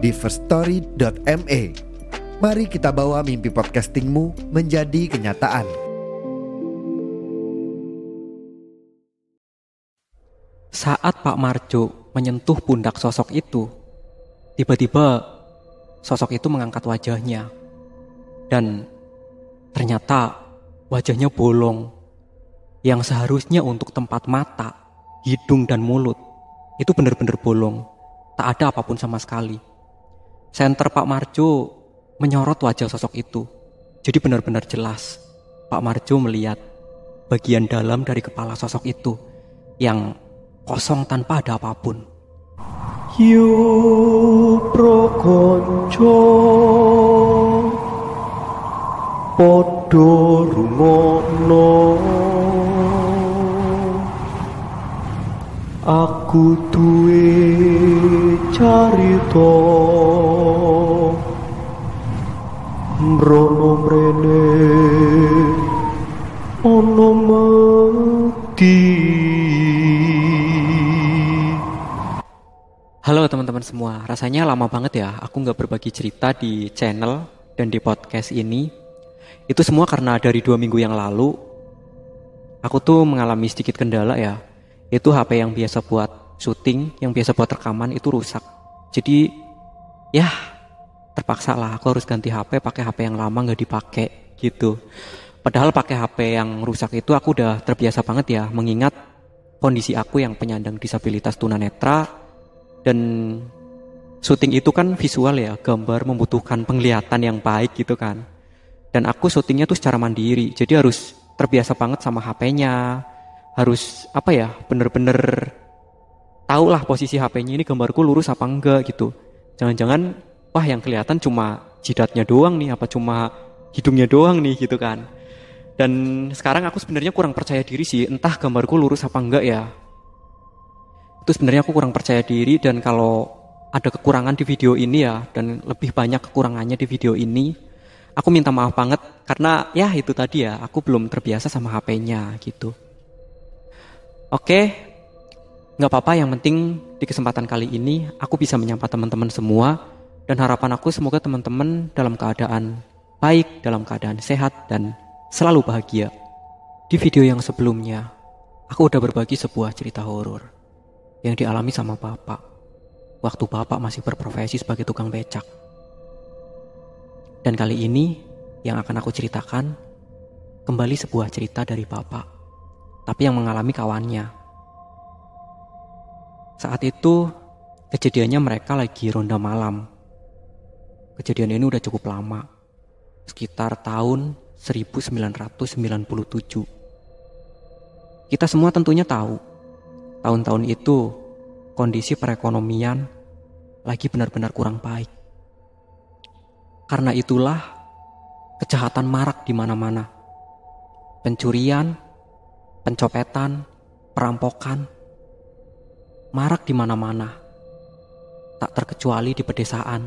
di firststory.me. Mari kita bawa mimpi podcastingmu menjadi kenyataan. Saat Pak Marjo menyentuh pundak sosok itu, tiba-tiba sosok itu mengangkat wajahnya. Dan ternyata wajahnya bolong. Yang seharusnya untuk tempat mata, hidung dan mulut, itu benar-benar bolong. Tak ada apa pun sama sekali. Senter Pak Marjo menyorot wajah sosok itu. Jadi benar-benar jelas Pak Marjo melihat bagian dalam dari kepala sosok itu yang kosong tanpa ada apa pun. Yu prokonco Podo rumono Aku duwe carito Mrono mrene Ono mati Halo teman-teman semua, rasanya lama banget ya aku nggak berbagi cerita di channel dan di podcast ini. Itu semua karena dari dua minggu yang lalu, aku tuh mengalami sedikit kendala ya. Itu HP yang biasa buat syuting, yang biasa buat rekaman itu rusak. Jadi ya terpaksa lah aku harus ganti HP, pakai HP yang lama nggak dipakai gitu. Padahal pakai HP yang rusak itu aku udah terbiasa banget ya, mengingat kondisi aku yang penyandang disabilitas tunanetra dan syuting itu kan visual ya, gambar membutuhkan penglihatan yang baik gitu kan. Dan aku syutingnya tuh secara mandiri, jadi harus terbiasa banget sama HP-nya, harus apa ya, bener-bener tahu lah posisi HP-nya ini gambarku lurus apa enggak gitu. Jangan-jangan wah yang kelihatan cuma jidatnya doang nih, apa cuma hidungnya doang nih gitu kan. Dan sekarang aku sebenarnya kurang percaya diri sih, entah gambarku lurus apa enggak ya itu sebenarnya aku kurang percaya diri dan kalau ada kekurangan di video ini ya dan lebih banyak kekurangannya di video ini aku minta maaf banget karena ya itu tadi ya aku belum terbiasa sama HP-nya gitu oke nggak apa-apa yang penting di kesempatan kali ini aku bisa menyapa teman-teman semua dan harapan aku semoga teman-teman dalam keadaan baik dalam keadaan sehat dan selalu bahagia. Di video yang sebelumnya aku udah berbagi sebuah cerita horor yang dialami sama bapak. Waktu bapak masih berprofesi sebagai tukang becak. Dan kali ini yang akan aku ceritakan kembali sebuah cerita dari bapak, tapi yang mengalami kawannya. Saat itu kejadiannya mereka lagi ronda malam. Kejadian ini udah cukup lama, sekitar tahun 1997. Kita semua tentunya tahu tahun-tahun itu kondisi perekonomian lagi benar-benar kurang baik. Karena itulah kejahatan marak di mana-mana. Pencurian, pencopetan, perampokan marak di mana-mana. Tak terkecuali di pedesaan.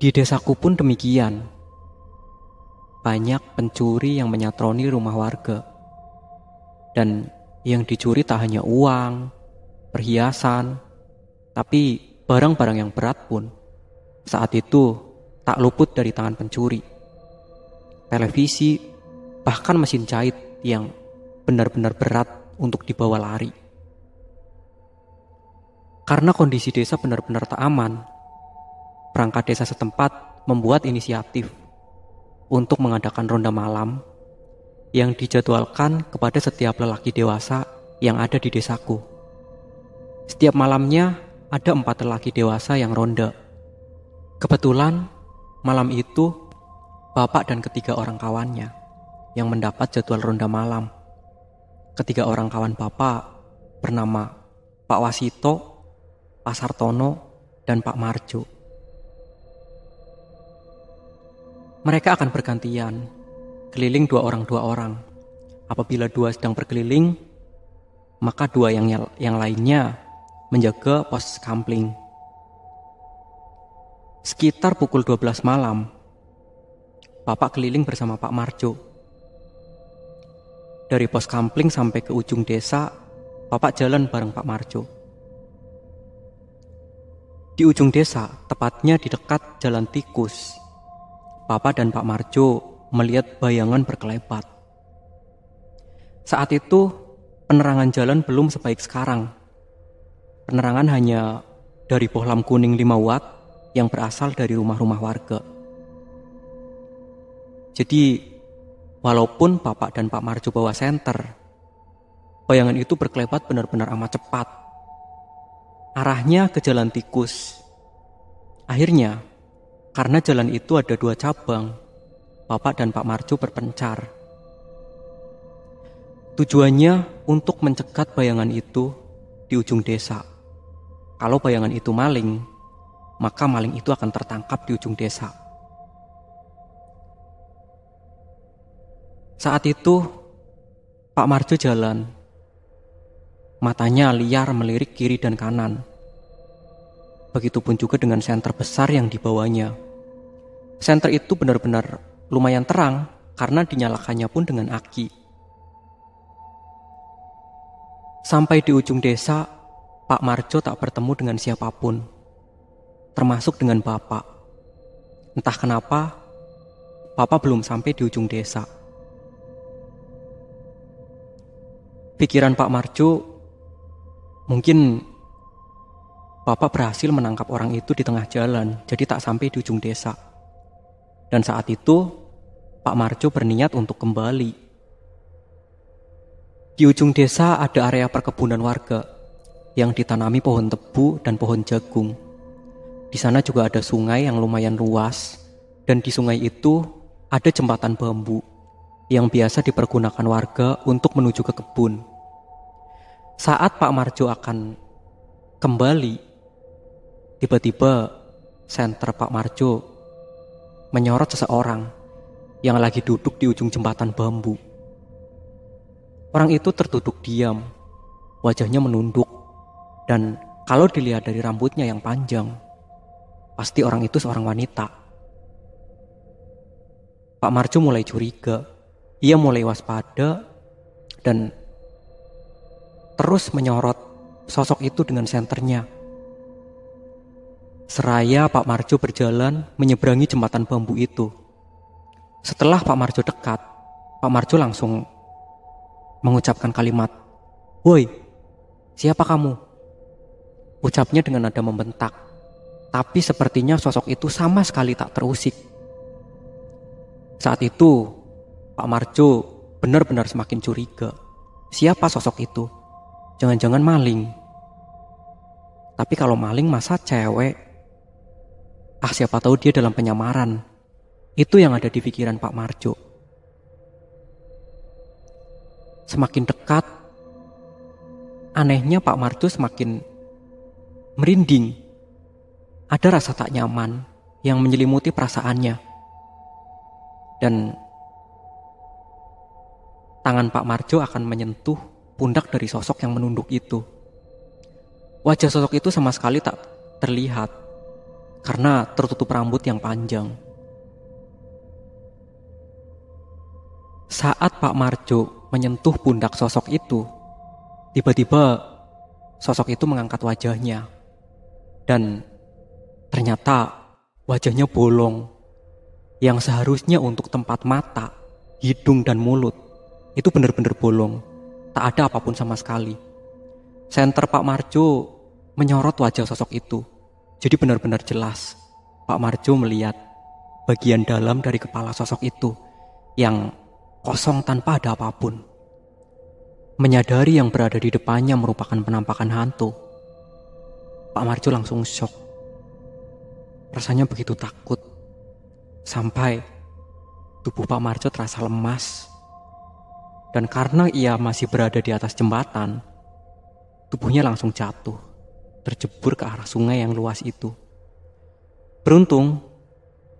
Di desaku pun demikian. Banyak pencuri yang menyatroni rumah warga dan yang dicuri tak hanya uang, perhiasan, tapi barang-barang yang berat pun saat itu tak luput dari tangan pencuri. Televisi, bahkan mesin jahit yang benar-benar berat untuk dibawa lari. Karena kondisi desa benar-benar tak aman, perangkat desa setempat membuat inisiatif untuk mengadakan ronda malam yang dijadwalkan kepada setiap lelaki dewasa yang ada di desaku. Setiap malamnya ada empat lelaki dewasa yang ronda. Kebetulan malam itu bapak dan ketiga orang kawannya yang mendapat jadwal ronda malam. Ketiga orang kawan bapak bernama Pak Wasito, Pak Sartono, dan Pak Marjo. Mereka akan bergantian, keliling dua orang dua orang. Apabila dua sedang berkeliling, maka dua yang yang lainnya menjaga pos kampling. Sekitar pukul 12 malam, Bapak keliling bersama Pak Marjo. Dari pos kampling sampai ke ujung desa, Bapak jalan bareng Pak Marjo. Di ujung desa, tepatnya di dekat jalan tikus, Papa dan Pak Marjo melihat bayangan berkelebat. Saat itu, penerangan jalan belum sebaik sekarang. Penerangan hanya dari bohlam kuning 5 watt yang berasal dari rumah-rumah warga. Jadi, walaupun Bapak dan Pak Marjo bawa senter, bayangan itu berkelebat benar-benar amat cepat. Arahnya ke jalan tikus. Akhirnya, karena jalan itu ada dua cabang, Bapak dan Pak Marjo berpencar. Tujuannya untuk mencegat bayangan itu di ujung desa. Kalau bayangan itu maling, maka maling itu akan tertangkap di ujung desa. Saat itu, Pak Marjo jalan. Matanya liar melirik kiri dan kanan. Begitupun juga dengan senter besar yang dibawanya. Senter itu benar-benar lumayan terang karena dinyalakannya pun dengan aki. Sampai di ujung desa, Pak Marjo tak bertemu dengan siapa pun, termasuk dengan Bapak. Entah kenapa, Bapak belum sampai di ujung desa. Pikiran Pak Marjo mungkin Bapak berhasil menangkap orang itu di tengah jalan, jadi tak sampai di ujung desa. Dan saat itu, Pak Marjo berniat untuk kembali. Di ujung desa ada area perkebunan warga yang ditanami pohon tebu dan pohon jagung. Di sana juga ada sungai yang lumayan luas, dan di sungai itu ada jembatan bambu yang biasa dipergunakan warga untuk menuju ke kebun. Saat Pak Marjo akan kembali, tiba-tiba senter Pak Marjo menyorot seseorang yang lagi duduk di ujung jembatan bambu. Orang itu tertutup diam, wajahnya menunduk, dan kalau dilihat dari rambutnya yang panjang, pasti orang itu seorang wanita. Pak Marjo mulai curiga, ia mulai waspada, dan terus menyorot sosok itu dengan senternya. Seraya Pak Marjo berjalan menyeberangi jembatan bambu itu. Setelah Pak Marjo dekat, Pak Marjo langsung mengucapkan kalimat, Woi, siapa kamu? Ucapnya dengan nada membentak, tapi sepertinya sosok itu sama sekali tak terusik. Saat itu, Pak Marjo benar-benar semakin curiga. Siapa sosok itu? Jangan-jangan maling. Tapi kalau maling masa cewek Ah siapa tahu dia dalam penyamaran. Itu yang ada di pikiran Pak Marjo. Semakin dekat, anehnya Pak Marjo semakin merinding. Ada rasa tak nyaman yang menyelimuti perasaannya. Dan tangan Pak Marjo akan menyentuh pundak dari sosok yang menunduk itu. Wajah sosok itu sama sekali tak terlihat karena tertutup rambut yang panjang. Saat Pak Marjo menyentuh pundak sosok itu, tiba-tiba sosok itu mengangkat wajahnya. Dan ternyata wajahnya bolong. Yang seharusnya untuk tempat mata, hidung dan mulut itu benar-benar bolong. Tak ada apa pun sama sekali. Senter Pak Marjo menyorot wajah sosok itu jadi benar-benar jelas Pak Marjo melihat bagian dalam dari kepala sosok itu yang kosong tanpa ada apa pun. Menyadari yang berada di depannya merupakan penampakan hantu. Pak Marjo langsung shock. Rasanya begitu takut. Sampai tubuh Pak Marjo terasa lemas. Dan karena ia masih berada di atas jembatan, tubuhnya langsung jatuh. terjebur ke arah sungai yang luas itu. Beruntung,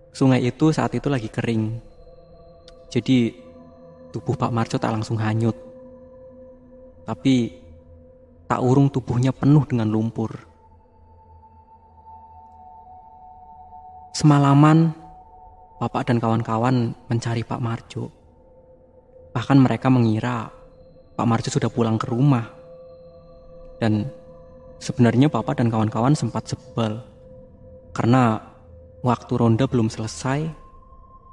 sungai itu saat itu lagi kering. Jadi tubuh Pak Marco tak langsung hanyut. Tapi tak urung tubuhnya penuh dengan lumpur. Semalaman, Bapak dan kawan-kawan mencari Pak Marjo. Bahkan mereka mengira Pak Marjo sudah pulang ke rumah. Dan sebenarnya Bapak dan kawan-kawan sempat sebel. Karena waktu ronda belum selesai,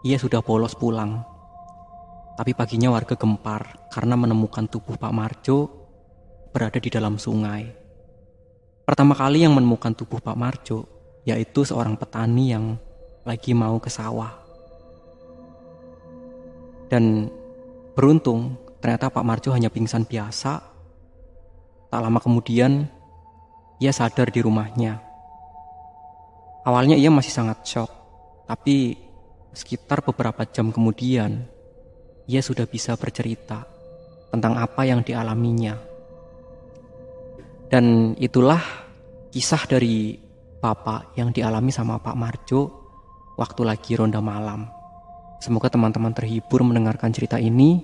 ia sudah bolos pulang. Tapi paginya warga gempar karena menemukan tubuh Pak Marjo berada di dalam sungai. Pertama kali yang menemukan tubuh Pak Marjo yaitu seorang petani yang lagi mau ke sawah. Dan beruntung ternyata Pak Marjo hanya pingsan biasa. Tak lama kemudian ia sadar di rumahnya. Awalnya ia masih sangat shock, tapi sekitar beberapa jam kemudian ia sudah bisa bercerita tentang apa yang dialaminya. Dan itulah kisah dari Bapak yang dialami sama Pak Marjo waktu lagi ronda malam. Semoga teman-teman terhibur mendengarkan cerita ini.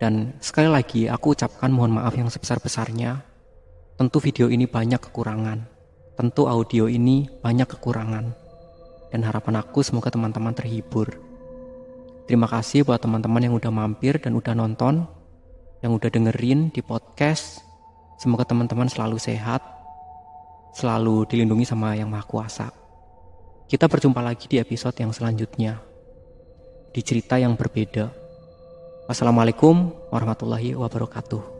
Dan sekali lagi aku ucapkan mohon maaf yang sebesar-besarnya. Tentu video ini banyak kekurangan. Tentu audio ini banyak kekurangan. Dan harapan aku semoga teman-teman terhibur. Terima kasih buat teman-teman yang udah mampir dan udah nonton. Yang udah dengerin di podcast. Semoga teman-teman selalu sehat selalu dilindungi sama Yang Maha Kuasa. Kita berjumpa lagi di episode yang selanjutnya. Di cerita yang berbeda. Wassalamualaikum warahmatullahi wabarakatuh.